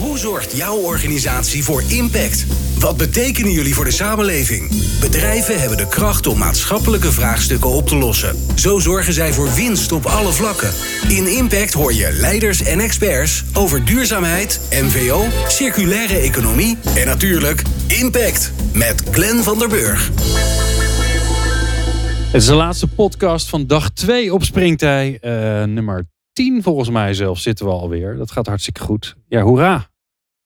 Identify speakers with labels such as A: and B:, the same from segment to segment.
A: Hoe zorgt jouw organisatie voor impact? Wat betekenen jullie voor de samenleving? Bedrijven hebben de kracht om maatschappelijke vraagstukken op te lossen. Zo zorgen zij voor winst op alle vlakken. In Impact hoor je leiders en experts over duurzaamheid, MVO, circulaire economie en natuurlijk Impact met Glenn van der Burg.
B: Het is de laatste podcast van dag 2 op Springtij. Uh, nummer 10 volgens mij zelf zitten we alweer. Dat gaat hartstikke goed. Ja, hoera.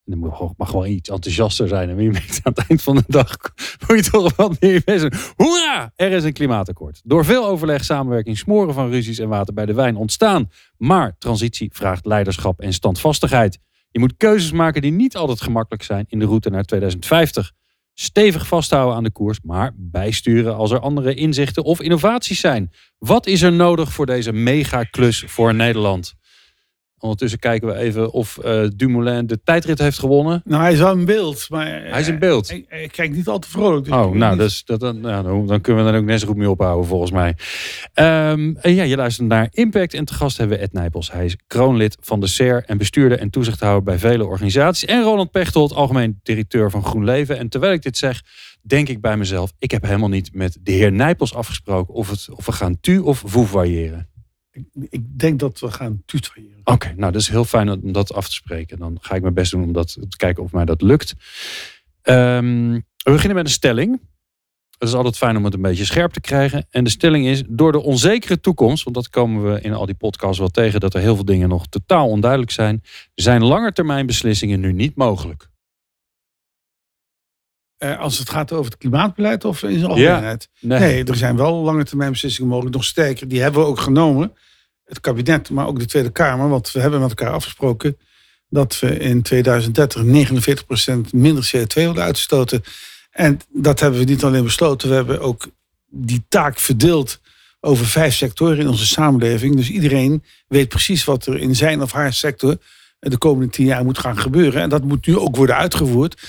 B: En dan mag gewoon iets enthousiaster zijn. En wie weet aan het eind van de dag moet je toch wat meer zijn. Hoera! Er is een klimaatakkoord. Door veel overleg, samenwerking, smoren van ruzies en water bij de wijn ontstaan. Maar transitie vraagt leiderschap en standvastigheid. Je moet keuzes maken die niet altijd gemakkelijk zijn in de route naar 2050. Stevig vasthouden aan de koers, maar bijsturen als er andere inzichten of innovaties zijn. Wat is er nodig voor deze megaklus voor Nederland? Ondertussen kijken we even of uh, Dumoulin de tijdrit heeft gewonnen.
C: Nou, hij is wel in beeld. Maar
B: hij is in beeld.
C: Ik, kijk niet al te vrolijk.
B: Dus oh, nou, dus, dat, dan, ja, dan kunnen we dan ook net zo goed mee ophouden, volgens mij. Um, en ja, je luistert naar Impact. En te gast hebben we Ed Nijpels. Hij is kroonlid van de SER en bestuurder en toezichthouder bij vele organisaties. En Roland Pechtold, algemeen directeur van GroenLeven. En terwijl ik dit zeg, denk ik bij mezelf... ik heb helemaal niet met de heer Nijpels afgesproken... of, het, of we gaan tu of variëren
C: ik denk dat we gaan tutoyeren.
B: Oké, nou dat is heel fijn om dat af te spreken. Dan ga ik mijn best doen om dat te kijken of mij dat lukt. Um, we beginnen met een stelling. Het is altijd fijn om het een beetje scherp te krijgen. En de stelling is, door de onzekere toekomst, want dat komen we in al die podcasts wel tegen, dat er heel veel dingen nog totaal onduidelijk zijn, zijn langetermijnbeslissingen nu niet mogelijk.
C: Uh, als het gaat over het klimaatbeleid of in zijn algemeenheid? nee. nee. er zijn wel lange termijn beslissingen mogelijk. Nog sterker, die hebben we ook genomen het kabinet, maar ook de Tweede Kamer. Want we hebben met elkaar afgesproken dat we in 2030 49% minder CO2 willen uitstoten. En dat hebben we niet alleen besloten, we hebben ook die taak verdeeld over vijf sectoren in onze samenleving. Dus iedereen weet precies wat er in zijn of haar sector de komende tien jaar moet gaan gebeuren. En dat moet nu ook worden uitgevoerd.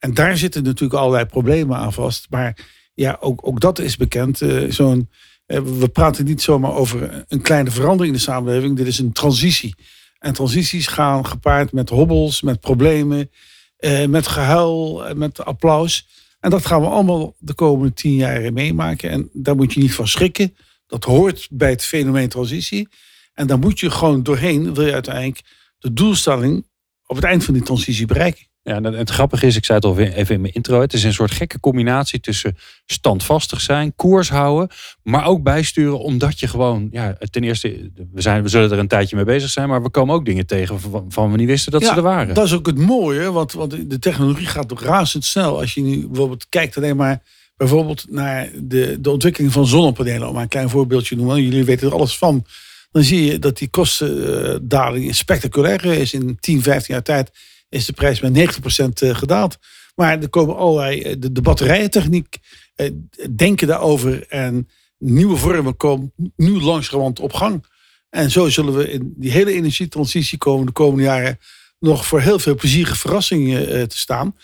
C: En daar zitten natuurlijk allerlei problemen aan vast. Maar ja, ook, ook dat is bekend. Uh, Zo'n eh, we praten niet zomaar over een kleine verandering in de samenleving. Dit is een transitie. En transities gaan gepaard met hobbels, met problemen, eh, met gehuil, met applaus. En dat gaan we allemaal de komende tien jaar meemaken. En daar moet je niet van schrikken. Dat hoort bij het fenomeen transitie. En daar moet je gewoon doorheen, wil je uiteindelijk de doelstelling op het eind van die transitie bereiken.
B: Ja, en het grappige is, ik zei het al even in mijn intro, het is een soort gekke combinatie tussen standvastig zijn, koers houden, maar ook bijsturen, omdat je gewoon, ja, ten eerste, we, zijn, we zullen er een tijdje mee bezig zijn, maar we komen ook dingen tegen van we niet wisten dat ze er waren.
C: Dat is ook het mooie, want, want de technologie gaat toch razendsnel. Als je nu bijvoorbeeld kijkt alleen maar bijvoorbeeld naar de, de ontwikkeling van zonnepanelen, om maar een klein voorbeeldje te noemen, jullie weten er alles van. Dan zie je dat die kostendaling spectaculair is in 10, 15 jaar tijd is de prijs met 90% eh, gedaald. Maar er komen allerlei, eh, de, batterijentechniek, eh, denken daarover en nieuwe vormen komen nu langzamerhand op gang. En zo zullen we in die hele energietransitie komen de komende jaren nog voor heel veel plezierige verrassingen te staan.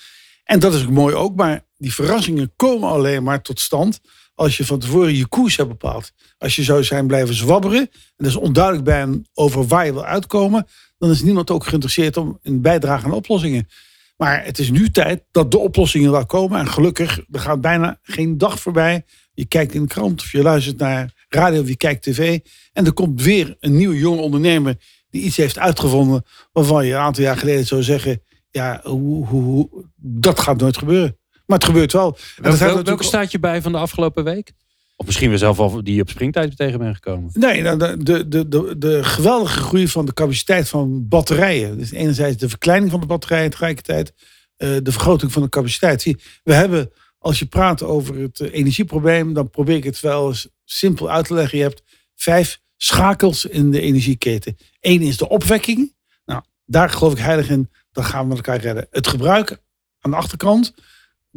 C: En dat is ook mooi ook, maar die verrassingen komen alleen maar tot stand als je van tevoren je koers hebt bepaald. Als je zou zijn blijven zwabberen en dat is onduidelijk bij over waar je wil uitkomen, dan is niemand ook geïnteresseerd om een bijdrage aan oplossingen. Maar het is nu tijd dat de oplossingen wel komen. En gelukkig, er gaat bijna geen dag voorbij. Je kijkt in de krant of je luistert naar radio of je kijkt tv. En er komt weer een nieuwe jonge ondernemer die iets heeft uitgevonden waarvan je een aantal jaar geleden zou zeggen, ja, hoe, hoe, dat gaat nooit gebeuren. Maar het gebeurt wel.
B: welke, welke staat je bij van de afgelopen week? Of misschien we zelf al die op springtijd tegen ben gekomen.
C: Nee, nou, de, de, de, de geweldige groei van de capaciteit van batterijen. Dus enerzijds de verkleining van de batterijen tegelijkertijd uh, de vergroting van de capaciteit. We hebben, als je praat over het eh, energieprobleem, dan probeer ik het wel eens simpel uit te leggen. Je hebt vijf schakels in de energieketen. Eén is de opwekking. Nou, daar geloof ik heilig in. Dan gaan we elkaar redden. Het gebruik aan de achterkant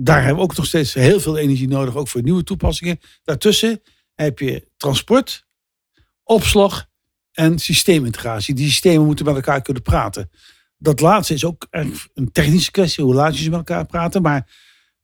C: daar hebben we ook nog steeds heel veel energie nodig, ook voor nieuwe toepassingen. Daartussen heb je transport, opslag en systeemintegratie. Die systemen moeten met elkaar kunnen praten. Dat laatste is ook een technische kwestie, hoe laat je ze met elkaar praten. Maar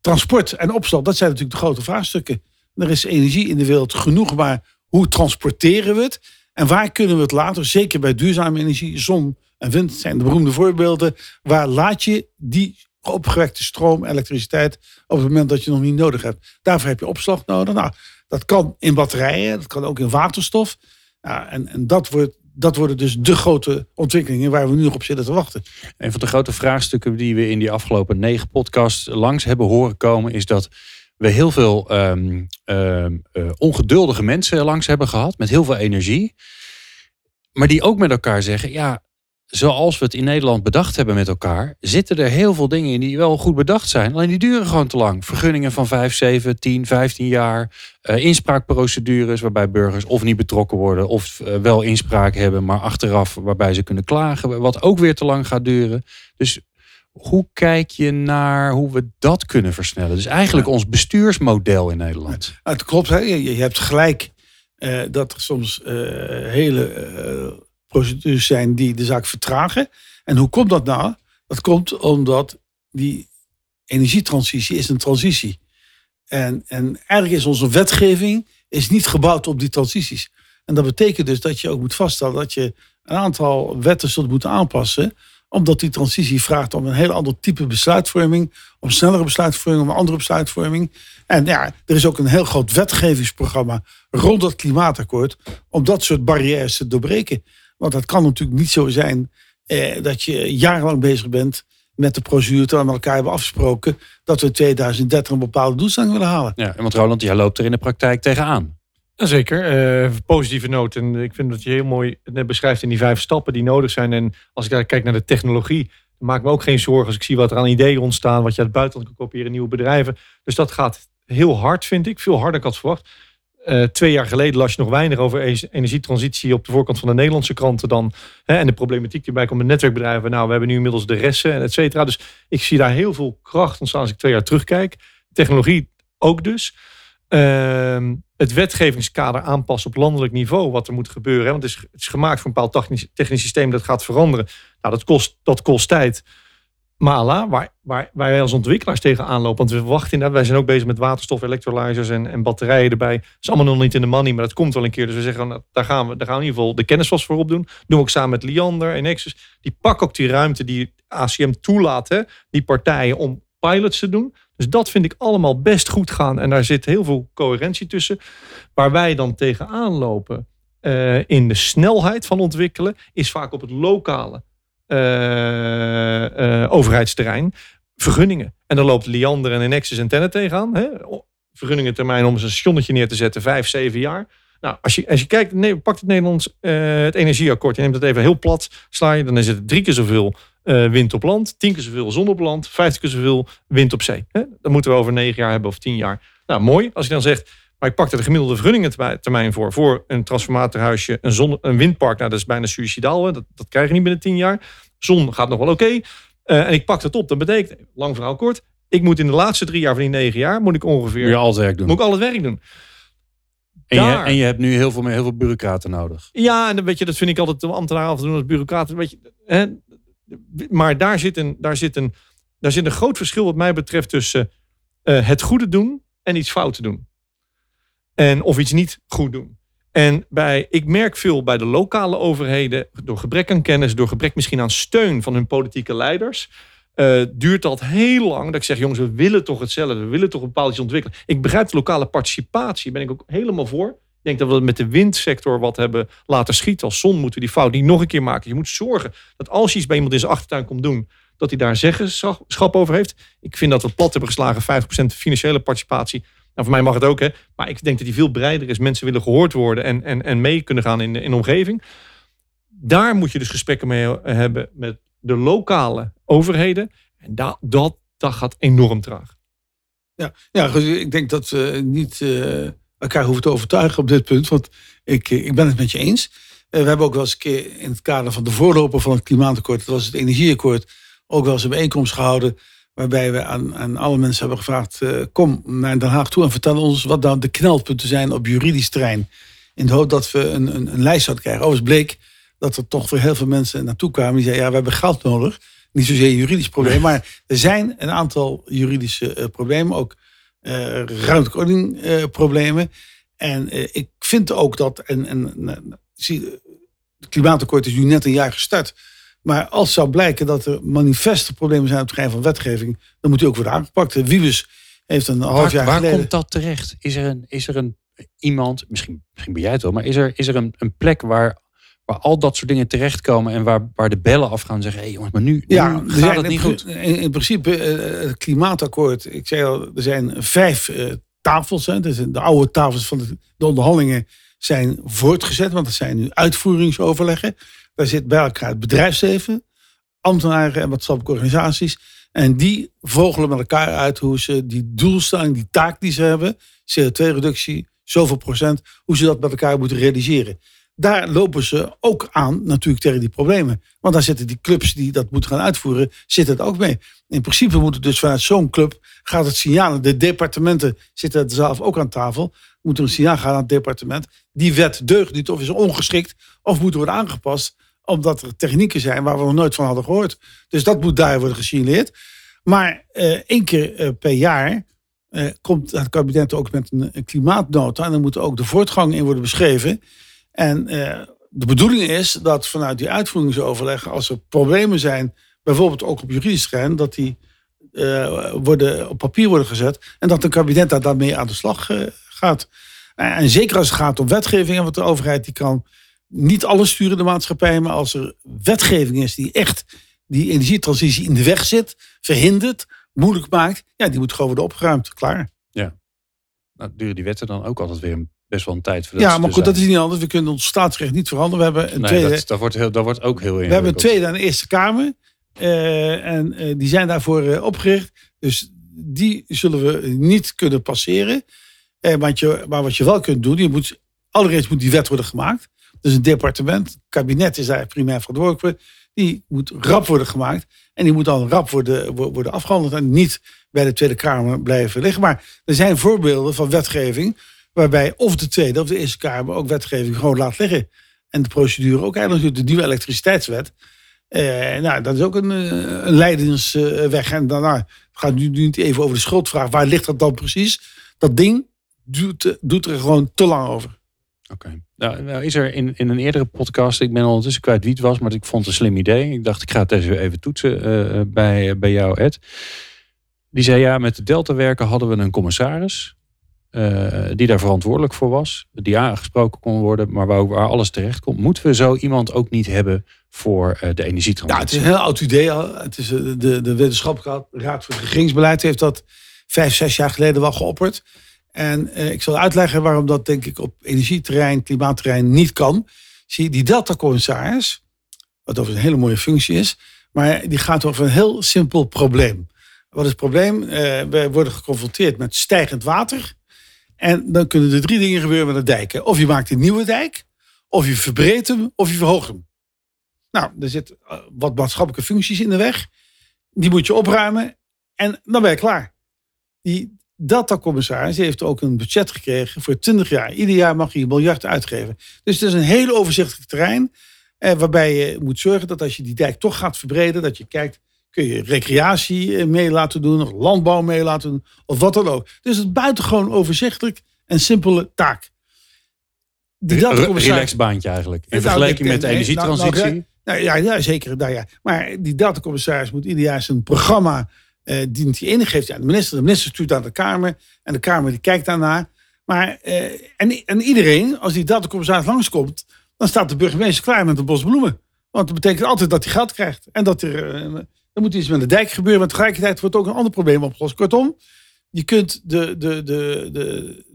C: transport en opslag, dat zijn natuurlijk de grote vraagstukken. Er is energie in de wereld genoeg, maar hoe transporteren we het? En waar kunnen we het later, zeker bij duurzame energie, zon, en wind zijn de beroemde voorbeelden. Waar laat je die opgewekte stroom, elektriciteit op het moment dat je nog niet nodig hebt. Daarvoor heb je opslag nodig. Nou, dat kan in batterijen, dat kan ook in waterstof. En, en dat, wordt, dat worden dus de grote ontwikkelingen waar we nu nog op zitten te wachten.
B: Een van de grote vraagstukken die we in die afgelopen negen podcasts langs hebben horen komen, is dat we heel veel um, ongeduldige mensen langs hebben gehad met heel veel energie. Maar die ook met elkaar zeggen, ja, zoals we het in Nederland bedacht hebben met elkaar, zitten er heel veel dingen in die wel goed bedacht zijn. Alleen die duren gewoon te lang. Vergunningen van 5, 7, 10, 15 jaar. Uh, inspraakprocedures waarbij burgers of niet betrokken worden of uh, wel inspraak hebben, maar achteraf waarbij ze kunnen klagen. Wat ook weer te lang gaat duren. Dus hoe kijk je naar hoe we dat kunnen versnellen? Dus eigenlijk ons bestuursmodel in Nederland.
C: Het klopt, hè? Je, je hebt gelijk uh, dat er soms hele procedures zijn die de zaak vertragen. En hoe komt dat nou? Dat komt omdat die energietransitie is een transitie. En, en eigenlijk is onze wetgeving is niet gebouwd op die transities. En dat betekent dus dat je ook moet vaststellen dat je een aantal wetten zult moeten aanpassen. Omdat die transitie vraagt om een heel ander type besluitvorming. Om snellere besluitvorming, om een andere besluitvorming. En ja, er is ook een heel groot wetgevingsprogramma rond het klimaatakkoord. Om dat soort barrières te doorbreken. Want het kan natuurlijk niet zo zijn eh, dat je jarenlang bezig bent met de procedure terwijl we elkaar hebben afgesproken dat we in 2030 een bepaalde doelstelling willen halen.
B: Ja, want Roland, jij loopt er in de praktijk tegenaan.
D: Zeker, uh, positieve noot. En ik vind dat je heel mooi het net beschrijft in die vijf stappen die nodig zijn. En als ik daar kijk naar de technologie, dan maak ik me ook geen zorgen als ik zie wat er aan ideeën ontstaan, wat je uit het buitenland kan kopiëren, nieuwe bedrijven. Dus dat gaat heel hard, vind ik. Veel harder dan ik had verwacht. Uh, twee jaar geleden las je nog weinig over energietransitie op de voorkant van de Nederlandse kranten dan. Hè, en de problematiek die erbij komt met netwerkbedrijven. Nou, we hebben nu inmiddels de resten en et cetera. Dus ik zie daar heel veel kracht ontstaan als ik twee jaar terugkijk. Technologie ook dus. Uh, het wetgevingskader aanpassen op landelijk niveau, wat er moet gebeuren. Hè, want het is, het is gemaakt voor een bepaald technisch, technisch systeem dat gaat veranderen. Nou, dat kost, dat kost tijd. Mala, waar, waar, wij als ontwikkelaars tegenaan lopen. Want we wachten inderdaad, wij zijn ook bezig met waterstof, electrolyzers en, en batterijen erbij. Dat is allemaal nog niet in de money, maar dat komt wel een keer. Dus we zeggen, nou, daar, gaan we, daar gaan we in ieder geval de kennis vast voor opdoen. Doen we ook samen met Liander en Nexus. Die pakken ook die ruimte die ACM toelaat, hè, die partijen, om pilots te doen. Dus dat vind ik allemaal best goed gaan. En daar zit heel veel coherentie tussen. Waar wij dan tegenaan lopen uh, in de snelheid van ontwikkelen, is vaak op het lokale overheidsterrein vergunningen. En dan loopt Liander en Nexus en Tenet tegenaan. Hè? Vergunningentermijn om een stationnetje neer te zetten, vijf, zeven jaar. Nou, als je, als je kijkt, nee, pakt het Nederlands uh, het energieakkoord, je neemt het even heel plat, sla je, dan is het drie keer zoveel wind op land, tien keer zoveel zon op land, vijftig keer zoveel wind op zee. Hè? Dat moeten we over negen jaar hebben of tien jaar. Nou, mooi. Als je dan zegt, maar ik pak er de gemiddelde vergunningentermijn voor. Voor een transformatorhuisje, een, zon, een windpark. Nou, dat is bijna suicidaal. Hè? Dat, dat krijg je niet binnen tien jaar. Zon gaat nog wel oké. Okay. Uh, en ik pak dat op. Dat betekent, lang verhaal kort. Ik moet in de laatste drie jaar van die negen jaar, moet ik ongeveer... Moet
B: je al het werk doen.
D: Moet ik al het werk doen.
B: En, je, en je hebt nu heel veel, meer, heel veel bureaucraten nodig.
D: Ja, en dan weet je, dat vind ik altijd de ambtenaar af te doen als bureaucraten. Weet je, hè? Maar daar zit, een, daar, zit een, daar zit een groot verschil wat mij betreft tussen uh, het goede doen en iets fout doen. En of iets niet goed doen. En bij, ik merk veel bij de lokale overheden, door gebrek aan kennis, door gebrek misschien aan steun van hun politieke leiders, uh, duurt dat heel lang. Dat ik zeg, jongens, we willen toch hetzelfde, we willen toch een bepaald iets ontwikkelen. Ik begrijp de lokale participatie, ben ik ook helemaal voor. Ik denk dat we met de windsector wat hebben laten schieten. Als zon moeten we die fout niet nog een keer maken. Je moet zorgen dat als je iets bij iemand in zijn achtertuin komt doen, dat hij daar zeggenschap over heeft. Ik vind dat we plat hebben geslagen 50% financiële participatie. Nou, voor mij mag het ook, hè. Maar ik denk dat die veel breder is. Mensen willen gehoord worden en, en, en mee kunnen gaan in, in de omgeving. Daar moet je dus gesprekken mee hebben met de lokale overheden. En dat, dat, dat gaat enorm traag.
C: Ja, ja ik denk dat we niet uh, elkaar hoeven te overtuigen op dit punt. Want ik, ik ben het met je eens. We hebben ook wel eens een keer in het kader van de voorloper van het klimaatakkoord, dat was het energieakkoord, ook wel eens een bijeenkomst gehouden Waarbij we aan, aan alle mensen hebben gevraagd: uh, kom naar Den Haag toe en vertel ons wat dan de knelpunten zijn op juridisch terrein. In de hoop dat we een, een, een lijst zouden krijgen. Overigens bleek dat er toch voor heel veel mensen naartoe kwamen die zeiden: ja, we hebben geld nodig. Niet zozeer een juridisch probleem, maar er zijn een aantal juridische uh, problemen, ook uh, ruimtelijke ordening problemen. En ik vind ook dat, en, en zie, het klimaatakkoord is nu net een jaar gestart. Maar als zou blijken dat er manifeste problemen zijn op het terrein van wetgeving, dan moet die ook worden aangepakt. Wiebes heeft een half
B: Waar,
C: jaar
B: waar
C: geleden.
B: komt dat terecht? Is er een, is er een iemand, misschien, misschien ben jij het wel, maar is er, is er een, een plek waar, waar al dat soort dingen terechtkomen en waar, waar de bellen afgaan en zeggen: hé hey jongens, maar nu,
C: Ja,
B: nu
C: er
B: gaat
C: zijn
B: het niet goed.
C: In, in principe, eh, het klimaatakkoord, ik zei al, er zijn vijf eh, tafels. Hè, dus de oude tafels van de, de onderhandelingen zijn voortgezet, want dat zijn nu uitvoeringsoverleggen. Daar zit bij elkaar het bedrijfsleven, ambtenaren en maatschappelijke organisaties. En die vogelen met elkaar uit hoe ze die doelstelling, die taak die ze hebben, CO2-reductie, zoveel procent, hoe ze dat met elkaar moeten realiseren. Daar lopen ze ook aan natuurlijk tegen die problemen. Want daar zitten die clubs die dat moeten gaan uitvoeren, zitten het ook mee. In principe moet het dus vanuit zo'n club gaat het signaal. De departementen zitten er zelf ook aan tafel. Moet er een signaal gaan aan het departement. Die wet deugt niet of is ongeschikt of moet worden aangepast. Omdat er technieken zijn waar we nog nooit van hadden gehoord. Dus dat moet daar worden gesignaleerd. Maar eh, één keer eh, per jaar eh, komt het kabinet ook met een, klimaatnota. En dan moet ook de voortgang in worden beschreven. En de bedoeling is dat vanuit die uitvoeringsoverleggen, als er problemen zijn, bijvoorbeeld ook op juridisch terrein, dat die worden, op papier worden gezet. En dat een kabinet daar daarmee aan de slag gaat. En, en zeker als het gaat om wetgeving, want de overheid die kan niet alles sturen, de maatschappij. Maar als er wetgeving is die echt die energietransitie in de weg zit, verhindert, moeilijk maakt, ja, die moet gewoon worden opgeruimd. Klaar.
B: Nou, duren die wetten dan ook altijd weer een- best wel een tijd. voordat
C: Ja, maar goed, dat is niet anders. We kunnen ons staatsrecht niet veranderen. We hebben een
B: Nee,
C: tweede.
B: dat, dat, wordt heel, dat wordt ook heel
C: We hebben een tweede aan de Eerste Kamer. eh, en eh, die zijn daarvoor eh, opgericht. Dus die zullen we niet kunnen passeren. Eh, want je, maar wat je wel kunt doen, je moet, allereerst moet die wet worden gemaakt. Dus een departement, het kabinet is daar primair verantwoordelijk voor. Die moet rap worden gemaakt. En die moet dan rap worden, wo- worden afgehandeld. En niet bij de Tweede Kamer blijven liggen. Maar er zijn voorbeelden van wetgeving. waarbij of de Tweede of de Eerste Kamer ook wetgeving gewoon laat liggen. En de procedure ook eigenlijk de nieuwe elektriciteitswet. Eh, nou, dat is ook een, eh, een leidensweg. En daarna gaat nu, nu niet even over de schuldvraag. Waar ligt dat dan precies? Dat ding doet, doet er gewoon te lang over.
B: Oké. Nou, nou is er in, in een eerdere podcast, ik ben ondertussen kwijt wie het was, maar ik vond het een slim idee. Ik dacht, ik ga het deze weer even toetsen eh, bij, bij jou, Ed. Die zei, ja, met de Delta-werken hadden we een commissaris. eh, die daar verantwoordelijk voor was. Die aangesproken kon worden, maar waar, waar alles terecht komt. Moeten we zo iemand ook niet hebben voor eh, de
C: Ja, het is
B: energietransitie?
C: een heel oud idee. al. Het is, eh, de, de wetenschappelijke raad voor het regeringsbeleid heeft dat vijf, zes jaar geleden wel geopperd. En eh, ik zal uitleggen waarom dat denk ik op energieterrein, klimaatterrein niet kan. Zie die Delta-commissaris, wat overigens een hele mooie functie is, maar die gaat over een heel simpel probleem. Wat is het probleem? Eh, we worden geconfronteerd met stijgend water. En dan kunnen er drie dingen gebeuren met de dijken. Of je maakt een nieuwe dijk, of je verbreedt hem, of je verhoogt hem. Nou, er zitten eh, wat maatschappelijke functies in de weg. Die moet je opruimen en dan ben je klaar. Die datacommissaris heeft ook een budget gekregen voor 20 jaar. Ieder jaar mag hij een miljard uitgeven. Dus het is een heel overzichtelijk terrein. Eh, waarbij je moet zorgen dat als je die dijk toch gaat verbreden, dat je kijkt, kun je recreatie eh, mee laten doen, of landbouw mee laten doen, of wat dan ook. Dus het is buitengewoon overzichtelijk en simpele taak. Die datacommissaris-
B: Relaxed baantje eigenlijk. In
C: Nou,
B: vergelijking met de energietransitie.
C: nou, nou, Nou, ja, ja, zeker. Nou, ja. Maar die datacommissaris moet ieder jaar zijn programma eh dient hij in. Geeft hij aan de minister. De minister stuurt aan de Kamer. En de Kamer die kijkt daarnaar. Maar, eh, en, en iedereen, als die datacommissaris langskomt, dan staat de burgemeester klaar met een bos bloemen. Want dat betekent altijd dat hij geld krijgt. En dat er, er moet iets met de dijk gebeuren. Maar tegelijkertijd wordt ook een ander probleem opgelost. Kortom, je kunt de, de, de, de,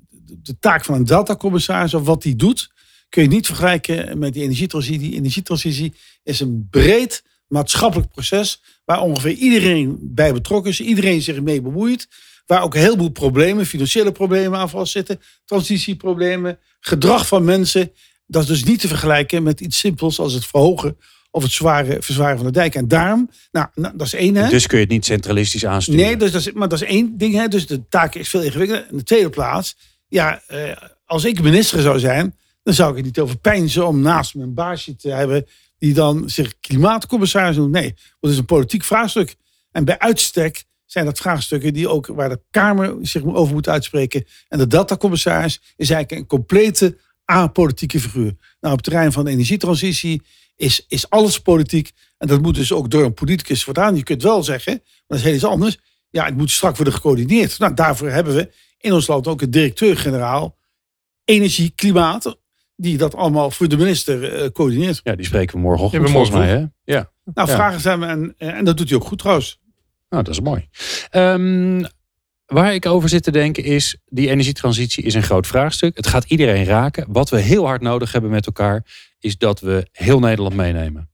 C: de taak van een datacommissaris, of wat die doet, kun je niet vergelijken met die energietransitie. Die energietransitie is een breed maatschappelijk proces waar ongeveer iedereen bij betrokken is, iedereen zich mee bemoeit, waar ook een heleboel problemen, financiële problemen aan vast zitten, transitieproblemen, gedrag van mensen. Dat is dus niet te vergelijken met iets simpels als het verhogen of het zware, verzwaren van de dijk. En daarom, nou, nou dat is één. Hè?
B: Dus kun je het niet centralistisch aansturen.
C: Nee, dus dat is, maar dat is één ding. Hè? Dus de taak is veel ingewikkelder. In de tweede plaats, ja, eh, als ik minister zou zijn, dan zou ik er niet over pijnzen om naast mijn baasje te hebben die dan zich klimaatcommissaris noemt. Nee, dat is een politiek vraagstuk. En bij uitstek zijn dat vraagstukken die ook waar de Kamer zich over moet uitspreken. En de datacommissaris is eigenlijk een complete apolitieke figuur. Nou, op het terrein van de energietransitie is, is alles politiek. En dat moet dus ook door een politicus worden aan. Je kunt wel zeggen, maar dat is heel iets anders. Ja, het moet strak worden gecoördineerd. Nou, daarvoor hebben we in ons land ook een directeur-generaal energie, klimaat, die dat allemaal voor de minister uh, coördineert.
B: Ja, die spreken we morgenochtend ja, volgens mij. Hè? Ja.
C: Nou,
B: ja.
C: vragen zijn we en, en dat doet hij ook goed trouwens.
B: Nou, dat is mooi. Um, waar ik over zit te denken is, die energietransitie is een groot vraagstuk. Het gaat iedereen raken. Wat we heel hard nodig hebben met elkaar, is dat we heel Nederland meenemen.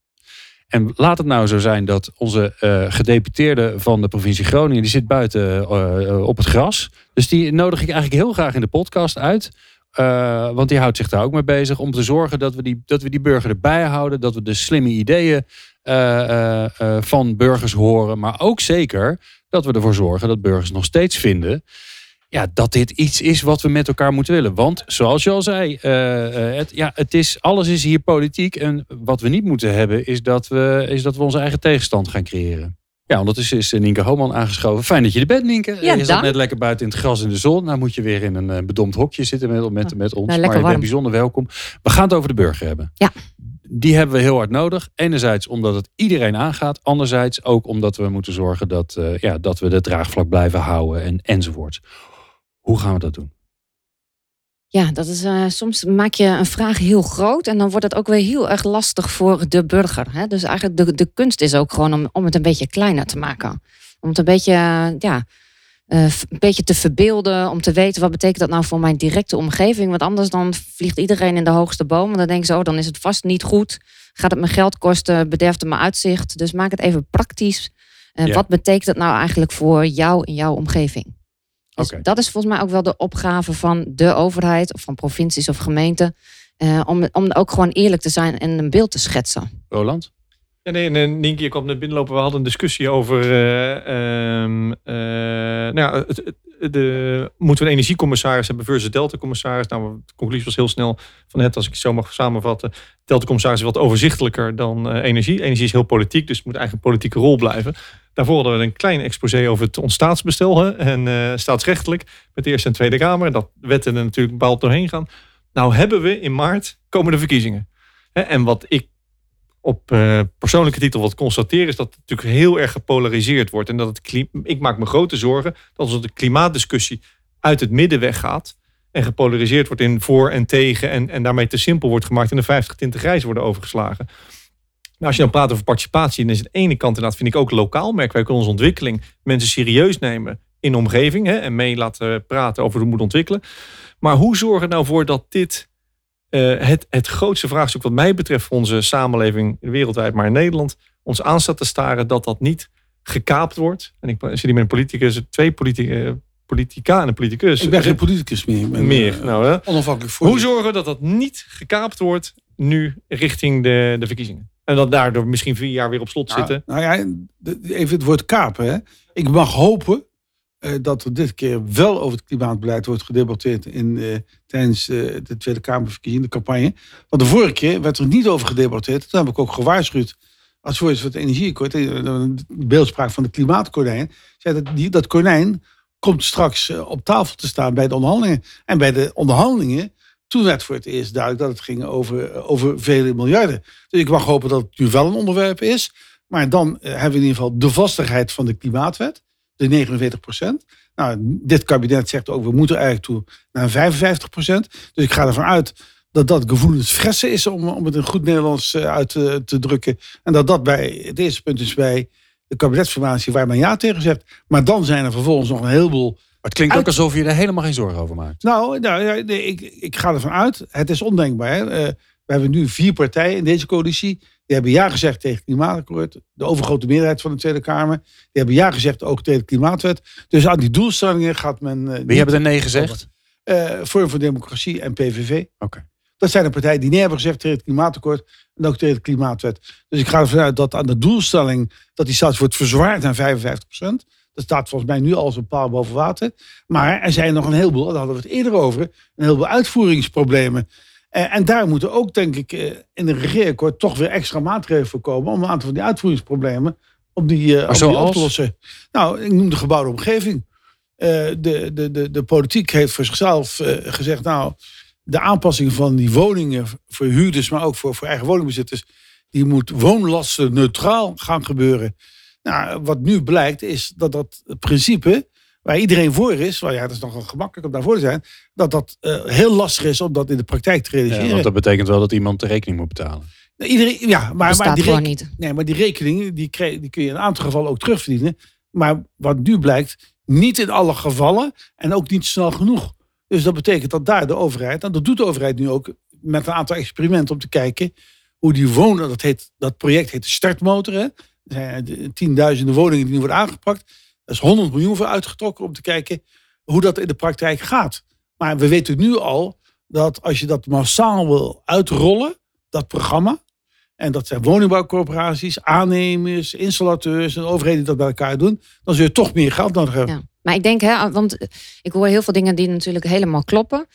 B: En laat het nou zo zijn dat onze uh, gedeputeerde van de provincie Groningen, die zit buiten uh, op het gras. Dus die nodig ik eigenlijk heel graag in de podcast uit. Uh, want die houdt zich daar ook mee bezig om te zorgen dat we die, dat we die burger erbij houden. Dat we de slimme ideeën van burgers horen. Maar ook zeker dat we ervoor zorgen dat burgers nog steeds vinden ja, dat dit iets is wat we met elkaar moeten willen. Want zoals je al zei, ja, het is, alles is hier politiek. En wat we niet moeten hebben, is dat we, is dat we onze eigen tegenstand gaan creëren. Ja, ondertussen is Nienke Homan aangeschoven. Fijn dat je er bent, Nienke.
E: Ja,
B: je zat net lekker buiten in het gras in de zon. Nou moet je weer in een bedompt hokje zitten met, met, met ons.
E: Nou,
B: maar je
E: warm.
B: bent bijzonder welkom. We gaan het over de burger hebben.
E: Ja.
B: Die hebben we heel hard nodig. Enerzijds omdat het iedereen aangaat. Anderzijds ook omdat we moeten zorgen dat, uh, ja, dat we de draagvlak blijven houden en, enzovoort. Hoe gaan we dat doen?
E: Ja, dat is, uh, soms maak je een vraag heel groot en dan wordt het ook weer heel erg lastig voor de burger. Hè? Dus eigenlijk de, de kunst is ook gewoon om, om het een beetje kleiner te maken. Om het een beetje, ja, uh, een beetje te verbeelden, om te weten wat betekent dat nou voor mijn directe omgeving. Want anders dan vliegt iedereen in de hoogste boom en dan denken ze, oh, dan is het vast niet goed. Gaat het me geld kosten, bederft het mijn uitzicht. Dus maak het even praktisch.
B: Ja.
E: Wat betekent dat nou eigenlijk voor jou in jouw omgeving? Dus dat is volgens mij ook wel de opgave van de overheid, of van provincies of gemeenten. eh, om, om ook gewoon eerlijk te zijn en een beeld te schetsen.
B: Roland?
D: Ja, nee, en Nienke, je kwam net binnenlopen. We hadden een discussie over. eh, ehm, eh, nou ja, de, moeten we een energiecommissaris hebben versus Delta-commissaris? Nou, de conclusie was heel snel van het, als ik het zo mag samenvatten. Delta-commissaris is wat overzichtelijker dan eh, energie. Energie is heel politiek, dus het moet eigenlijk een politieke rol blijven. Daarvoor hadden we een klein exposé over het ontstaatsbestel hè, en staatsrechtelijk met de Eerste en Tweede Kamer. Dat wetten er natuurlijk bepaald doorheen gaan. Nou hebben we in maart komen de verkiezingen. En wat ik op eh, persoonlijke titel wat constateer is dat het natuurlijk heel erg gepolariseerd wordt. En dat het ik maak me grote zorgen dat als de klimaatdiscussie uit het midden weggaat en gepolariseerd wordt in voor en tegen en, en daarmee te simpel wordt gemaakt en de 50 tinten grijs worden overgeslagen. Nou, als je dan praat over participatie, dan is het ene kant inderdaad, vind ik ook lokaal. Merken wij in onze ontwikkeling mensen serieus nemen in omgeving hè, en mee laten praten over hoe het moet ontwikkelen. Maar hoe zorgen we nou voor dat dit eh, het, het grootste vraagstuk wat mij betreft voor onze samenleving wereldwijd, maar in Nederland, ons aan staat te staren dat dat niet gekaapt wordt. En ik zit hier met een politicus, twee eh, politica en een politicus.
C: Ik ben geen politicus meer. Ben,
D: meer.
C: eh,
D: Nou, hè?
C: onafhankelijk voor.
D: Hoe zorgen we dat dat niet gekaapt wordt nu richting de, de verkiezingen? En dat daardoor misschien vier jaar weer op slot zitten.
C: Nou ja, even het woord kapen. Hè. Ik mag hopen dat er dit keer wel over het klimaatbeleid wordt gedebatteerd in, eh, tijdens eh, de Tweede Kamerverkiezing, de campagne. Want de vorige keer werd er niet over gedebatteerd. Toen heb ik ook gewaarschuwd als voorzitter van het energieakkoord, eh, de beeldspraak van de klimaatkonijn, zei dat die, dat konijn komt straks eh, op tafel te staan bij de onderhandelingen. En bij de onderhandelingen, toen werd voor het eerst duidelijk dat het ging over, eh, over vele miljarden. Dus ik mag hopen dat het nu wel een onderwerp is. Maar dan eh, hebben we in ieder geval de vastigheid van de klimaatwet, de 49 procent. Nou, dit kabinet zegt ook, we moeten eigenlijk toe naar 55 procent. Dus ik ga ervan uit dat dat gevoelens fressen is, om, om het in goed Nederlands eh, uit te, te drukken. En dat dat bij het eerste punt is bij de kabinetsformatie waar men ja tegen zegt. Maar dan zijn er vervolgens nog een heleboel
B: Maar het klinkt ook alsof je er helemaal geen zorgen over maakt.
C: nou, nou ik, ik ga ervan uit. Het is ondenkbaar. Hè? We hebben nu vier partijen in deze coalitie. Die hebben ja gezegd tegen het klimaatakkoord. De overgrote meerderheid van de Tweede Kamer. Die hebben ja gezegd ook tegen de klimaatwet. Dus aan die doelstellingen gaat men... eh,
B: Wie hebben er nee gezegd?
C: eh, Forum voor Democratie en PVV.
B: Oké.
C: Dat zijn de partijen die nee hebben gezegd tegen het klimaatakkoord. En ook tegen de klimaatwet. Dus ik ga ervan uit dat aan de doelstelling... dat die straks wordt verzwaard naar 55% Dat staat volgens mij nu al als een paal boven water. Maar er zijn nog een heleboel, daar hadden we het eerder over... een heleboel uitvoeringsproblemen. Eh, en daar moeten ook, denk ik, eh, in een regeerakkoord... toch weer extra maatregelen voor komen... om een aantal van die uitvoeringsproblemen op die, eh, op die op te lossen. Nou, ik noem de gebouwde omgeving. De, de, de, de politiek heeft voor zichzelf gezegd... nou, de aanpassing van die woningen voor huurders, maar ook voor, voor eigen woningbezitters, die moet woonlasten neutraal gaan gebeuren. Nou, wat nu blijkt is dat dat principe, waar iedereen voor is, well, ja, dat is nogal gemakkelijk om daarvoor te zijn, dat dat uh, heel lastig is om dat in de praktijk te realiseren.
B: Ja, want dat betekent wel dat iemand de rekening moet betalen.
C: Iedereen, ja, maar, maar, die
E: gewoon niet.
C: Nee, maar die rekening die, die kun je in een aantal gevallen ook terugverdienen. Maar wat nu blijkt, niet in alle gevallen en ook niet snel genoeg. Dus dat betekent dat daar de overheid, en dat doet de overheid nu ook met een aantal experimenten om te kijken hoe die wonen, dat, heet, dat project heet de startmotor. Hè? Er zijn tienduizenden woningen die nu worden aangepakt. Is 100 miljoen voor uitgetrokken om te kijken hoe dat in de praktijk gaat. Maar we weten nu al dat als je dat massaal wil uitrollen, dat programma, en dat zijn woningbouwcorporaties, aannemers, installateurs en overheden die dat bij elkaar doen, dan zul je toch meer geld nodig hebben. Ja.
E: Maar ik denk, hè, want ik hoor heel veel dingen die natuurlijk helemaal kloppen.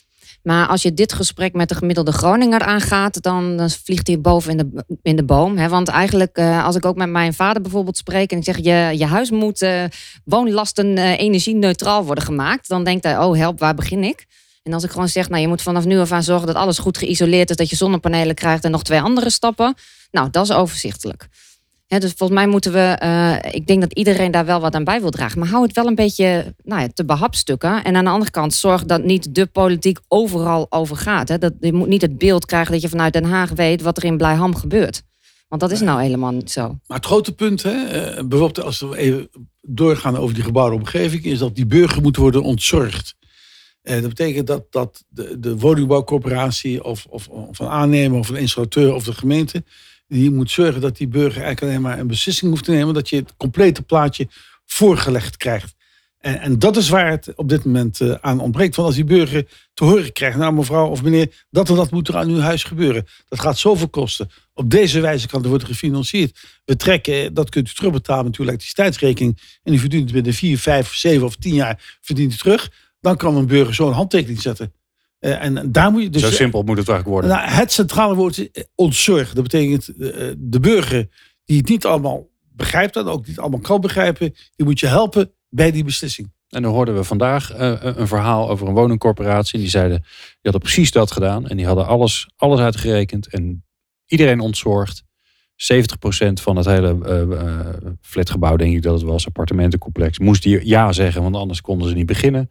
E: Maar als je dit gesprek met de gemiddelde Groninger aangaat, dan, dan vliegt hij boven in de, in de boom. Hè? Want eigenlijk, eh, als ik ook met mijn vader bijvoorbeeld spreek en ik zeg: je, je huis moet uh, woonlasten uh, energie-neutraal worden gemaakt, dan denkt hij: oh help, waar begin ik? En als ik gewoon zeg, nou je moet vanaf nu af aan zorgen dat alles goed geïsoleerd is, dat je zonnepanelen krijgt en nog twee andere stappen. Nou, dat is overzichtelijk. Dus volgens mij moeten we, uh, ik denk dat iedereen daar wel wat aan bij wil dragen. Maar hou het wel een beetje nou ja, te behapstukken. En aan de andere kant zorg dat niet de politiek overal over gaat. Hè. Dat, je moet niet het beeld krijgen dat je vanuit Den Haag weet wat er in Blijham gebeurt. Want dat is nou helemaal niet zo.
C: Maar het grote punt, hè, eh, bijvoorbeeld als we even doorgaan over die gebouwde omgeving, is dat die burger moet worden ontzorgd. Eh, dat betekent dat, dat de, de woningbouwcorporatie of, of, of een aannemer of een installateur of de gemeente, die moet zorgen dat die burger eigenlijk alleen maar een beslissing hoeft te nemen, dat je het complete plaatje voorgelegd krijgt. En, en dat is waar het op dit moment uh, aan ontbreekt. Want als die burger te horen krijgt, nou mevrouw of meneer, dat en dat moet er aan uw huis gebeuren. Dat gaat zoveel kosten. Op deze wijze kan het worden gefinancierd. We trekken, dat kunt u terugbetalen met uw elektriciteitsrekening. En u verdient binnen 4, 5, 7 of 10 jaar verdient u terug dan kan een burger zo'n handtekening zetten. Uh, en daar moet je dus,
B: Zo simpel moet het eigenlijk worden.
C: Nou, het centrale woord is eh, ontzorg. Dat betekent uh, de burger die het niet allemaal begrijpt en ook niet allemaal kan begrijpen, die moet je helpen bij die beslissing.
B: En dan hoorden we vandaag uh, een verhaal over een woningcorporatie. Die zeiden, die hadden precies dat gedaan. En die hadden alles, alles uitgerekend en iedereen ontzorgd. 70% van het hele uh, flatgebouw, denk ik dat het was, appartementencomplex, moest hier ja zeggen, want anders konden ze niet beginnen.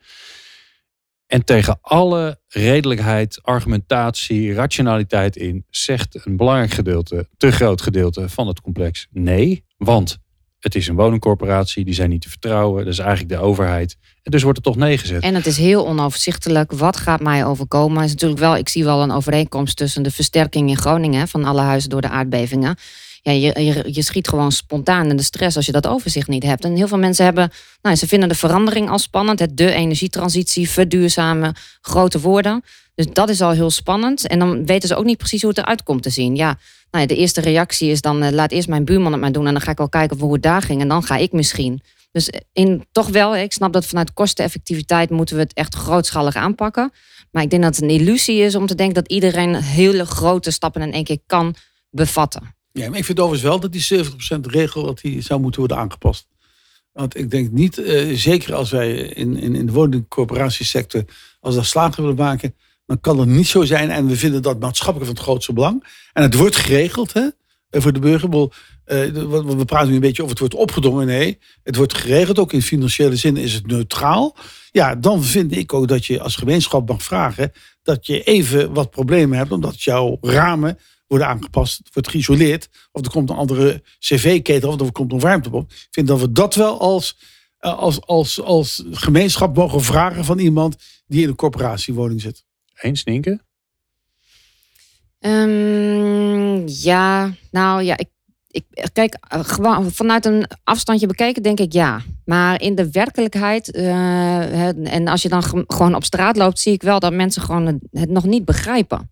B: En tegen alle redelijkheid, argumentatie, rationaliteit in zegt een belangrijk gedeelte, te groot gedeelte van het complex nee. Want het is een woningcorporatie, die zijn niet te vertrouwen. Dat is eigenlijk de overheid. En dus wordt er toch nee gezet.
E: En het is heel onoverzichtelijk. Wat gaat mij overkomen? Is natuurlijk wel, ik zie wel een overeenkomst tussen de versterking in Groningen van alle huizen door de aardbevingen ja, je, je, schiet gewoon spontaan in de stress als je dat overzicht niet hebt. En heel veel mensen hebben, nou, ze vinden de verandering al spannend. Het, de energietransitie, verduurzamen, grote woorden. Dus dat is al heel spannend. En dan weten ze ook niet precies hoe het eruit komt te zien. Ja, nou ja, de eerste reactie is dan, uh, laat eerst mijn buurman het maar doen. En dan ga ik wel kijken hoe het daar ging. En dan ga ik misschien. Dus in, toch wel, ik snap dat vanuit kosteneffectiviteit moeten we het echt grootschalig aanpakken. Maar ik denk dat het een illusie is om te denken dat iedereen hele grote stappen in één keer kan bevatten.
C: Ja, maar ik vind overigens wel dat die 70% regel dat die zou moeten worden aangepast. Want ik denk niet, uh, zeker als wij in, in, in de woningcorporatiesector, als we dat slagen willen maken, dan kan het niet zo zijn. En we vinden dat maatschappelijk van het grootste belang. En het wordt geregeld hè, voor de burger. Uh, we praten nu een beetje of het wordt opgedrongen. Nee, het wordt geregeld. Ook in financiële zin is het neutraal. Ja, dan vind ik ook dat je als gemeenschap mag vragen dat je even wat problemen hebt, omdat jouw ramen worden aangepast, wordt geïsoleerd. Of er komt een andere cv-ketel of er komt een warmtepomp. Ik vind dat we dat wel als, eh, als, als, als gemeenschap mogen vragen van iemand die in een corporatiewoning zit.
B: Eens, Nienke?
E: Um, ja, nou ja, ik, ik kijk eh, gewoon vanuit een afstandje bekeken, denk ik ja. Maar in de werkelijkheid, uh, en als je dan gewoon op straat loopt, zie ik wel dat mensen gewoon het nog niet begrijpen.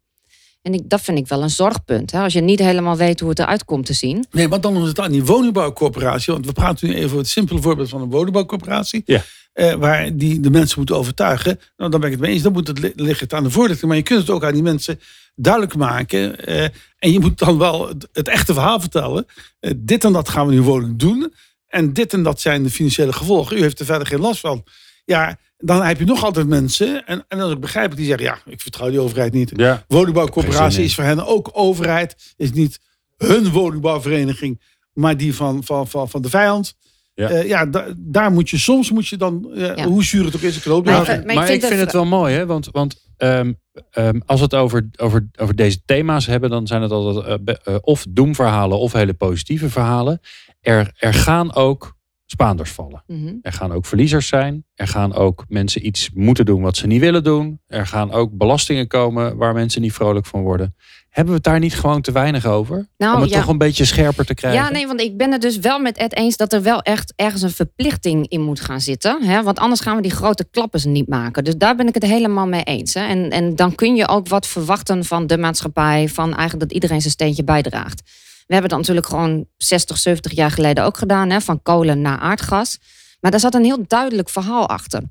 E: En ik, dat vind ik wel een zorgpunt. Hè? Als je niet helemaal weet hoe het eruit komt te zien.
C: Nee, maar dan is het aan die woningbouwcorporatie. Want we praten nu even over het simpele voorbeeld van een woningbouwcorporatie.
B: Ja.
C: Eh, waar die de mensen moeten overtuigen. Nou, dan ben ik het mee eens. Dan moet het liggen aan de voorlichting. Maar je kunt het ook aan die mensen duidelijk maken. Eh, en je moet dan wel het, echte verhaal vertellen. Eh, dit en dat gaan we nu woning doen. En dit en dat zijn de financiële gevolgen. U heeft er verder geen last van. Ja, dan heb je nog altijd mensen, en, en dat is ook begrijpelijk, die zeggen, ja, ik vertrouw die overheid niet.
B: Ja.
C: Woningbouwcoöperatie
B: Geen
C: is voor hen ook overheid, is niet hun woningbouwvereniging, maar die van, van, van, van de vijand.
B: Ja.
C: Ja, ja da- daar moet je soms, moet je dan, eh,
E: Ja.
C: hoe zuur het ook is, een knoop
E: Maar ik-
B: Maar,
E: maar ik
B: ik
E: vind het-
B: wel mooi, hè? Want, want ehm, ehm, als we het over, over, over deze thema's hebben, dan zijn het altijd be- eh, of doemverhalen of hele positieve verhalen. Er, er gaan ook Spaanders vallen.
E: Mhm.
B: Er gaan ook verliezers zijn. Er gaan ook mensen iets moeten doen wat ze niet willen doen. Er gaan ook belastingen komen waar mensen niet vrolijk van worden. Hebben we het daar niet gewoon te weinig over?
E: Nou,
B: Om het
E: ja.
B: toch een beetje scherper te krijgen?
E: Ja, nee, want ik ben het dus wel met Ed eens dat er wel echt ergens een verplichting in moet gaan zitten. Hè? Want anders gaan we die grote klappers niet maken. Dus daar ben ik het helemaal mee eens. Hè? En, en dan kun je ook wat verwachten van de maatschappij, van eigenlijk dat iedereen zijn steentje bijdraagt. We hebben dat natuurlijk gewoon 60, 70 jaar geleden ook gedaan, hè? van kolen naar aardgas. Maar daar zat een heel duidelijk verhaal achter.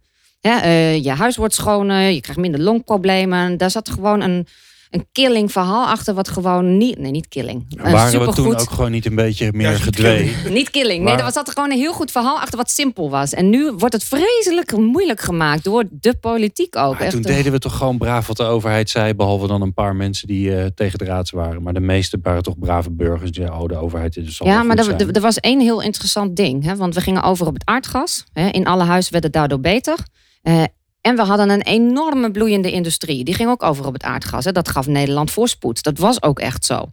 E: Eh, je huis wordt schoner, je krijgt minder longproblemen. Daar zat gewoon een, een killing verhaal achter, wat gewoon niet. Nee, niet killing. Een
B: Waren we toen ook gewoon niet een beetje meer
C: Ja,
B: gedwee?
E: niet killing. Nee, er zat er gewoon een heel goed verhaal achter wat simpel was. En nu wordt het vreselijk moeilijk gemaakt door de politiek ook.
B: Maar
E: Echt,
B: toen deden we toch gewoon braaf wat de overheid zei. Behalve dan een paar mensen die eh tegen de raads waren. Maar de meeste waren toch brave burgers. Die zeiden, oh, de overheid is
E: ja, maar er, was één heel interessant ding. Hè, want we gingen over op het aardgas. Hè, in alle huizen werd het daardoor beter. Eh, en we hadden een enorme bloeiende industrie. Die ging ook over op het aardgas. Hè. Dat gaf Nederland voorspoed. Dat was ook echt zo.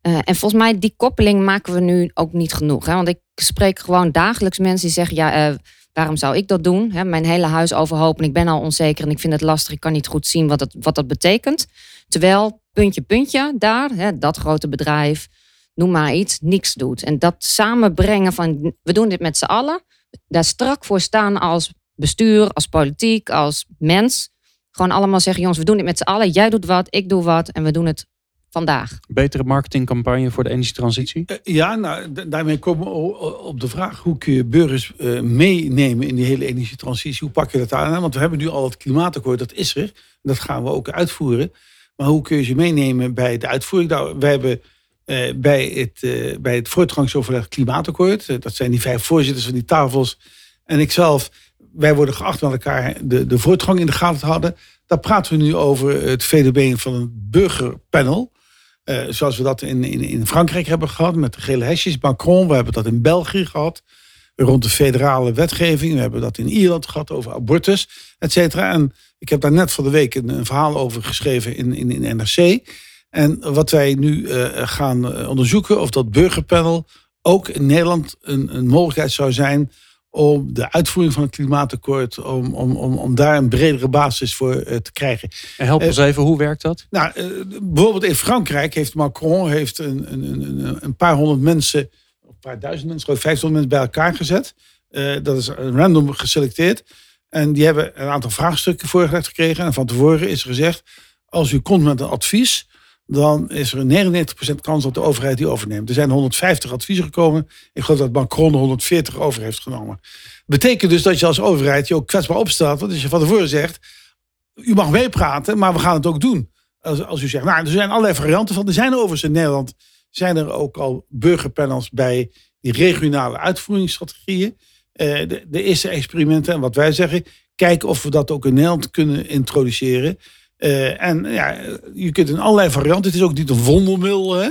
E: Eh, en volgens mij, die koppeling maken we nu ook niet genoeg. Hè? Want ik spreek gewoon dagelijks mensen die zeggen... ja, eh, waarom zou ik dat doen? Hè? Mijn hele huis overhopen. Ik ben al onzeker en ik vind het lastig. Ik kan niet goed zien wat, het, wat dat betekent. Terwijl, puntje, puntje, daar, hè, dat grote bedrijf... noem maar iets, niks doet. En dat samenbrengen van... we doen dit met z'n allen. Daar strak voor staan als bestuur, als politiek, als mens. Gewoon allemaal zeggen, jongens, we doen dit met z'n allen. Jij doet wat, ik doe wat en we doen het vandaag.
B: Betere marketingcampagne voor de energietransitie?
C: Eh, Ja, nou, da- daarmee komen we op de vraag hoe kun je burgers eh, meenemen in die hele energietransitie. Hoe pak je dat aan? Want we hebben nu al het klimaatakkoord, dat is er. Dat gaan we ook uitvoeren. Maar hoe kun je ze meenemen bij de uitvoering? Nou, wij hebben eh, bij, het, eh, bij het voortgangsoverleg klimaatakkoord, dat zijn die vijf voorzitters van die tafels en ikzelf, wij worden geacht met elkaar de, de voortgang in de gaten te houden. Daar praten we nu over het fenomeen van een burgerpanel. Eh, zoals we dat in, in, in Frankrijk hebben gehad met de gele hesjes. Macron, we hebben dat in België gehad. Rond de federale wetgeving. We hebben dat in Ierland gehad over abortus, et cetera. En ik heb daar net van de week een, een verhaal over geschreven in, in, in NRC. En wat wij nu eh, gaan eh, onderzoeken, of dat burgerpanel ook in Nederland een, een mogelijkheid zou zijn om de uitvoering van het klimaatakkoord, om, om, om, om daar een bredere basis voor eh, te krijgen.
B: En help ons even, hoe werkt dat?
C: Nou, eh, bijvoorbeeld in Frankrijk heeft Macron heeft een, een, een, een- paar honderd mensen, een paar duizend mensen, geloof ik, 500 mensen bij elkaar gezet. Eh, dat is random geselecteerd. En die hebben een aantal vraagstukken voorgelegd gekregen. En van tevoren is er gezegd, als u komt met een advies, dan is er een 99% kans dat de overheid die overneemt. Er zijn 150 adviezen gekomen. Ik geloof dat Macron er 140 over heeft genomen. Betekent dus dat je als overheid je ook kwetsbaar opstelt. Want als je van tevoren zegt, u mag meepraten, maar we gaan het ook doen. Als, als u zegt, nou, er zijn allerlei varianten van. Er zijn overigens in Nederland zijn er ook al burgerpanels bij die regionale uitvoeringsstrategieën. Eh, de, de eerste experimenten en wat wij zeggen, kijken of we dat ook in Nederland kunnen introduceren. Eh, en ja, je kunt in allerlei varianten. Het is ook niet een wondermiddel. Hè?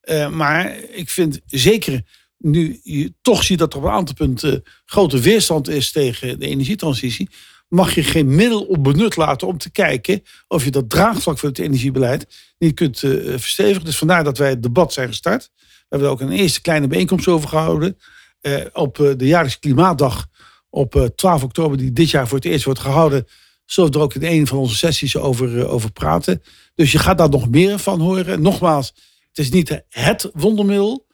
C: Eh, maar ik vind zeker nu je toch ziet dat er op een aantal punten grote weerstand is tegen de energietransitie. Mag je geen middel op benut laten om te kijken of je dat draagvlak voor het energiebeleid niet kunt eh, verstevigen. Dus vandaar dat wij het debat zijn gestart. We hebben er ook een eerste kleine bijeenkomst over gehouden. Eh, op eh, de jaarlijkse klimaatdag op eh, 12 oktober, die dit jaar voor het eerst wordt gehouden, zullen we er ook in een van onze sessies over, eh, over praten. Dus je gaat daar nog meer van horen. Nogmaals, het is niet het wondermiddel,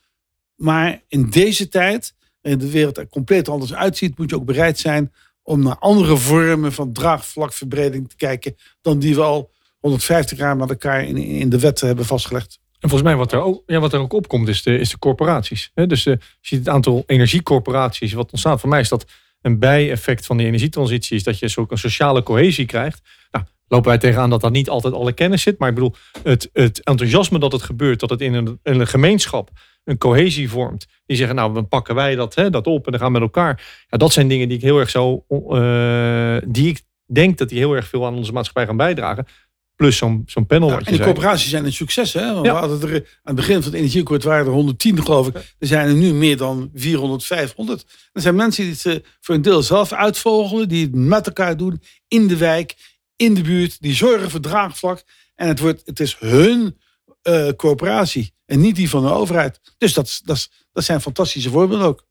C: maar in deze tijd, en de wereld er compleet anders uitziet, moet je ook bereid zijn om naar andere vormen van draagvlakverbreding te kijken dan die we al 150 jaar met elkaar in, in de wet hebben vastgelegd.
D: En volgens mij wat er ook, ja, wat er ook opkomt is de, is de corporaties. Dus eh, je ziet het aantal energiecorporaties wat ontstaat. Voor mij is dat een bijeffect van de energietransitie. Is dat je een sociale cohesie krijgt. Nou, lopen wij tegenaan dat dat niet altijd alle kennis zit. Maar ik bedoel, het, het enthousiasme dat het gebeurt. Dat het in een, een gemeenschap een cohesie vormt. Die zeggen, nou, dan pakken wij dat, hè, dat op en dan gaan we met elkaar. Ja, dat zijn dingen die ik heel erg zo, eh, die ik denk dat die heel erg veel aan onze maatschappij gaan bijdragen. Plus zo'n zo'n panel.
C: Ja,
D: wat je
C: en de
D: zei.
C: coöperaties zijn een succes. Hè? Want
D: Ja.
C: we hadden er, aan het begin van het energieakkoord waren er 110 geloof ik. Er zijn er nu meer dan 400, 500. Er zijn mensen die het eh, voor een deel zelf uitvogelen. Die het met elkaar doen. In de wijk, in de buurt. Die zorgen voor draagvlak. En het, wordt, het is hun eh, coöperatie. En niet die van de overheid. Dus dat, is- dat, dat zijn fantastische voorbeelden ook.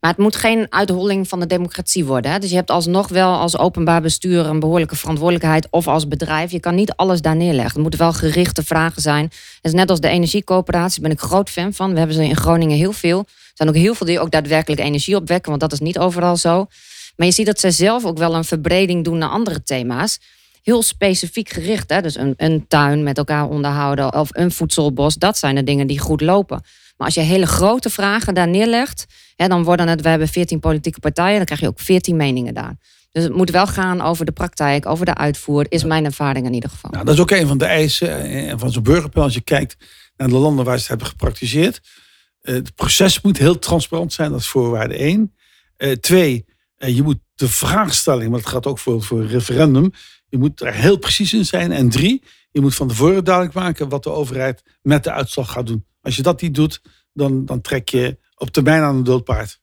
E: Maar het moet geen uitholling van de democratie worden. Hè? Dus je hebt alsnog wel als openbaar bestuur een behoorlijke verantwoordelijkheid. Of als bedrijf. Je kan niet alles daar neerleggen. Het moeten wel gerichte vragen zijn. Is net als de energiecoöperatie. Ben ik groot fan van. We hebben ze in Groningen heel veel. Er zijn ook heel veel die ook daadwerkelijk energie opwekken. Want dat is niet overal zo. Maar je ziet dat zij zelf ook wel een verbreding doen naar andere thema's. Heel specifiek gericht. Hè? Dus een, een tuin met elkaar onderhouden. Of een voedselbos. Dat zijn de dingen die goed lopen. Maar als je hele grote vragen daar neerlegt. Hè, dan worden het, we hebben 14 politieke partijen, dan krijg je ook 14 meningen daar. Dus het moet wel gaan over de praktijk, over de uitvoer, is mijn ervaring in ieder geval.
C: Nou, dat is ook een van de eisen eh, van zo'n burgerplan. Als je kijkt naar de landen waar ze het hebben gepraktiseerd. Eh, Het proces moet heel transparant zijn, dat is voorwaarde één. Eh, Twee, je moet de vraagstelling, maar dat gaat ook voor, voor een referendum. Je moet er heel precies in zijn. En drie, je moet van tevoren duidelijk maken wat de overheid met de uitslag gaat doen. Als je dat niet doet, dan, dan trek je op termijn aan een doodpaard.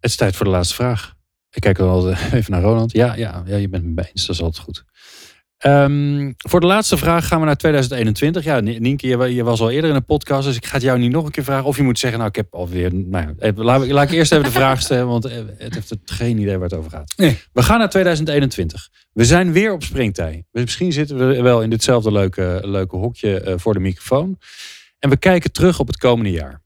B: Het is tijd voor de laatste vraag. Ik kijk wel even naar Roland. Ja, ja, ja je bent me eens. Dat is altijd goed. Ehm, voor de laatste vraag gaan we naar 2021. Ja, Ni- Nienke, je, je was al eerder in een podcast, dus ik ga het jou niet nog een keer vragen. Of je moet zeggen, nou, ik heb alweer... Nou, ja, laat, ik- laat ik eerst even de vraag stellen, want eh, het heeft het geen idee waar het over gaat.
C: Nee.
B: We gaan naar 2021. We zijn weer op springtij. Misschien zitten we wel in ditzelfde leuke, leuke hokje eh, voor de microfoon. En we kijken terug op het komende jaar.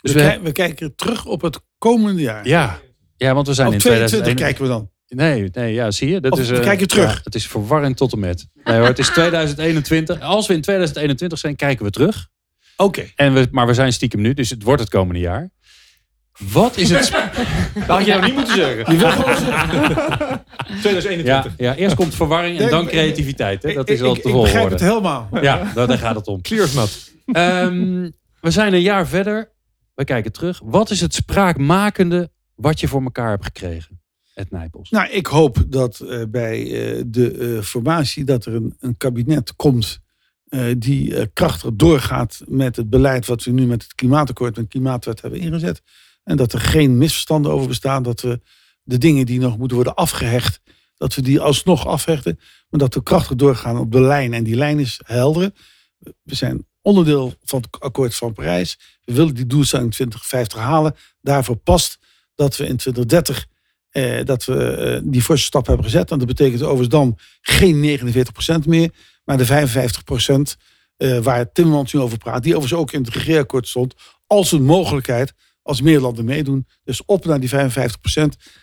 B: Dus
C: we,
B: we,
C: kij- we kijken terug op het komende jaar.
B: ja, ja, want we zijn
C: Op
B: in
C: 22
B: 2021.
C: kijken we dan.
B: Nee, nee, ja, zie je? Dat
C: Of
B: is,
C: we
B: eh,
C: kijken terug.
B: ja, het is verwarrend tot en met. Nee hoor, het is 2021. Als we in 2021 zijn, kijken we terug.
C: Oké.
B: En we, maar we zijn stiekem nu, dus het wordt het komende jaar. Wat is het...
D: Dat had je nou niet moeten zeggen.
C: Je wil gewoon zeggen-
D: 2021.
B: Ja, ja, eerst komt verwarring en dan creativiteit. Hè? Dat is wel
C: ik,
B: de
C: ik begrijp
B: volgorde.
C: het helemaal.
B: Ja, daar, daar gaat het om.
D: Clear as.
B: Ehm, we zijn een jaar verder. We kijken terug. Wat is het spraakmakende wat je voor elkaar hebt gekregen? Nijpels.
C: Nou, ik hoop dat eh, bij eh, de eh, formatie dat er een, een kabinet komt die krachtig doorgaat met het beleid wat we nu met het klimaatakkoord en klimaatwet hebben ingezet. En dat er geen misverstanden over bestaan. Dat we de dingen die nog moeten worden afgehecht, dat we die alsnog afhechten. Maar dat we krachtig doorgaan op de lijn. En die lijn is helder. We zijn onderdeel van het akkoord van Parijs. We willen die doelstelling 2050 halen. Daarvoor past dat we in 2030 eh, dat we eh, die forse stap hebben gezet. En dat betekent overigens dan geen 49% meer, maar de 55% eh, waar Timmermans nu over praat. Die overigens ook in het regeerakkoord stond als een mogelijkheid als meer landen meedoen. Dus op naar die 55%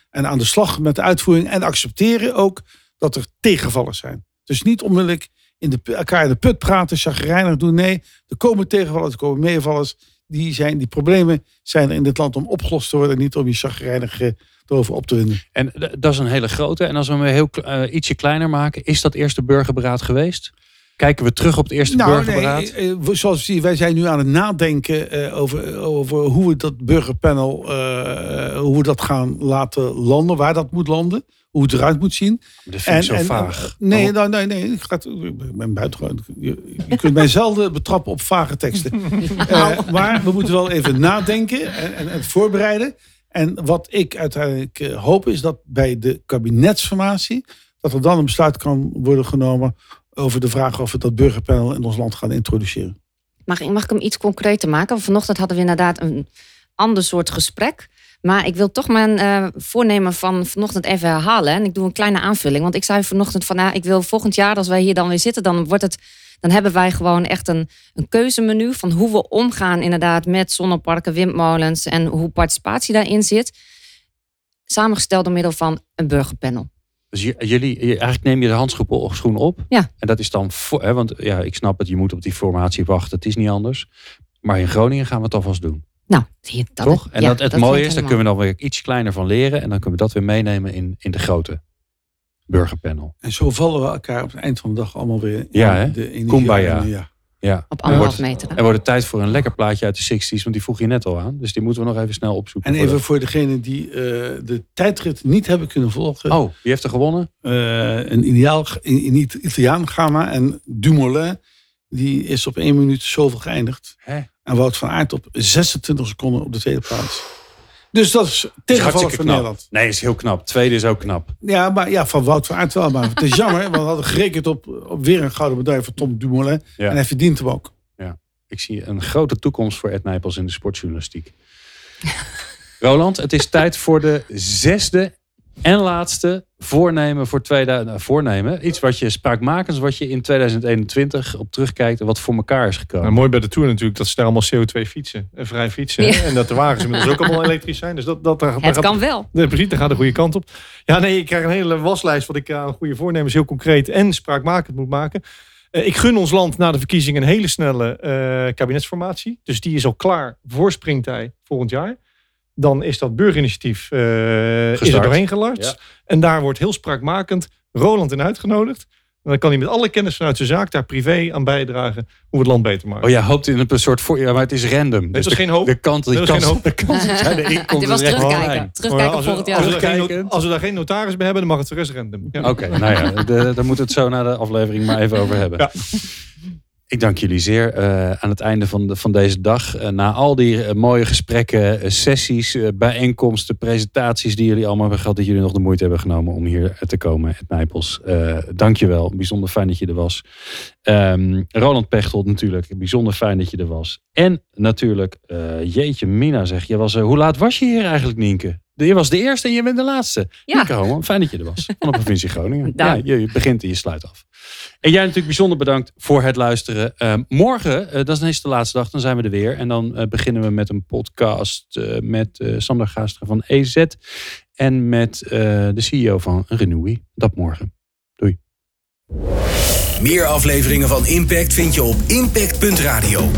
C: en aan de slag met de uitvoering. En accepteren ook dat er tegenvallers zijn. Dus niet onmiddellijk in de, elkaar in de put praten, chagrijnig doen. Nee, er komen tegenvallers, er komen meevallers. Die, zijn, die problemen zijn er in dit land om opgelost te worden. Niet om je chagrijnig eh, erover op te winden.
B: En d- dat is een hele grote. En als we hem heel eh, ietsje kleiner maken, is dat eerste burgerberaad geweest? Kijken we terug op het eerste burgerberaad?
C: nee, eh, eh, zoals je wij zijn nu aan het nadenken eh, over, over hoe we dat burgerpanel, eh, hoe we dat gaan laten landen, waar dat moet landen, hoe het eruit moet zien.
B: dat vind ik zo
C: en,
B: vaag.
C: nee, nou, nee, nee, ik, ga, ik ben buitengewoon. Je, je kunt mij zelden betrappen op vage teksten. Eh, maar we moeten wel even nadenken en, en, en voorbereiden. En wat ik uiteindelijk eh, hoop is dat bij de kabinetsformatie, dat er dan een besluit kan worden genomen over de vraag of we dat burgerpanel in ons land gaan introduceren.
E: Mag, ik- mag ik hem iets concreter maken? Vanochtend hadden we inderdaad een ander soort gesprek. Maar ik wil toch mijn eh, voornemen van vanochtend even herhalen. En ik doe een kleine aanvulling. Want ik zei vanochtend van, nou, ik wil volgend jaar, als wij hier dan weer zitten, dan wordt het. Dan hebben wij gewoon echt een, een keuzemenu van hoe we omgaan inderdaad met zonneparken, windmolens en hoe participatie daarin zit. Samengesteld door middel van een burgerpanel.
B: Dus jullie, eigenlijk neem je de handschoen op.
E: Ja.
B: En dat is dan voor, hè, want ja, ik snap het, je moet op die formatie wachten. Het is niet anders. Maar in Groningen gaan we het alvast doen.
E: Nou, zie je dat?
B: toch? En
E: ja,
B: dat, het
E: dat
B: mooie is, daar kunnen we dan weer iets kleiner van leren. En dan kunnen we dat weer meenemen in, in de grote burgerpanel.
C: En zo vallen we elkaar op het eind van de dag allemaal weer in
B: Ja, hè?
C: de energie.
B: Kumbaya.
C: En, ja.
B: Ja.
E: op anderhalf meter. dan.
B: Er wordt het tijd voor een lekker plaatje uit de 60s, want die vroeg je net al aan. Dus die moeten we nog even snel opzoeken.
C: En even voor degenen die eh, de tijdrit niet hebben kunnen volgen.
B: Oh, wie heeft er gewonnen?
C: eh, een ideaal, een Italiaan, Gamma en Dumoulin. Die is op 1 minuut zoveel geëindigd.
B: Hè?
C: En Wout van Aert op 26 seconden op de tweede plaats. Dus dat is tegenvallig voor
B: knap.
C: Nederland.
B: Nee, is heel knap. Tweede is ook knap.
C: Ja, maar ja, van Wout van Aert wel. Maar het is jammer, want we hadden gerekend op, op weer een gouden medaille van Tom Dumoulin.
B: Ja.
C: En hij verdient hem ook.
B: Ik zie een grote toekomst voor Ed Nijpels in de sportjournalistiek. Roland, het is tijd voor de zesde en laatste voornemen voor 2000. nou, voornemen. Iets wat je spraakmakends, wat je in 2021 op terugkijkt en wat voor elkaar is gekomen.
D: Nou, mooi bij de Tour natuurlijk dat ze daar allemaal CO2 fietsen. En vrij fietsen.
E: Ja.
D: En dat de wagens inmiddels ook allemaal elektrisch zijn. Dus dat, dat, daar, daar
E: Het
D: gaat-
E: kan wel.
D: Nee, precies, daar gaat de goede kant op. Ja, nee, ik krijg een hele waslijst wat ik aan goede voornemens heel concreet en spraakmakend moet maken. Eh, ik gun ons land na de verkiezingen een hele snelle eh, kabinetsformatie. Dus die is al klaar voor springtij volgend jaar. Dan is dat burgerinitiatief eh, is er doorheen gelast.
B: Ja.
D: En daar wordt heel spraakmakend Roland in uitgenodigd. En dan kan hij met alle kennis vanuit zijn zaak daar privé aan bijdragen hoe we het land beter maken.
B: Oh, jij hoopt in een soort voor. Ja, maar het is random.
D: dat is
B: de,
D: geen hoop.
B: De kant,
D: is
B: kans,
D: geen hoop.
B: de kans.
E: Dit was
B: is echt
E: terugkijken. Terugkijken volgend
D: als, we,
E: jaar.
D: als, we daar geen,
B: Terugkijkend.
D: als we daar geen notaris bij hebben, dan mag het rest random. Ja.
B: Oké, nou ja, de, daar moeten we het zo na de aflevering maar even over hebben.
D: Ja.
B: Ik dank jullie zeer eh, aan het einde van, de, van deze dag. eh, na al die eh, mooie gesprekken, sessies, bijeenkomsten, presentaties die jullie allemaal hebben gehad, dat jullie nog de moeite hebben genomen om hier te komen, Ed Nijpels. Dank je wel. Bijzonder fijn dat je er was. Ehm, Roland Pechtold natuurlijk. Bijzonder fijn dat je er was. En natuurlijk, jeetje Mina zeg, je was, hoe laat was je hier eigenlijk Nienke? Je was de eerste en je bent de laatste.
E: Ja.
B: Nienke Homan, fijn dat je er was. Van de provincie Groningen. Ja, je, je begint en je sluit af. En jij natuurlijk bijzonder bedankt voor het luisteren. Eh, morgen, eh, dat is ineens de laatste dag, dan zijn we er weer. En dan eh, beginnen we met een podcast eh, met eh, Sander Gaastra van EZ. En met eh, de CEO van Renewy. Dat morgen.
A: Meer afleveringen van Impact vind je op impact.radio.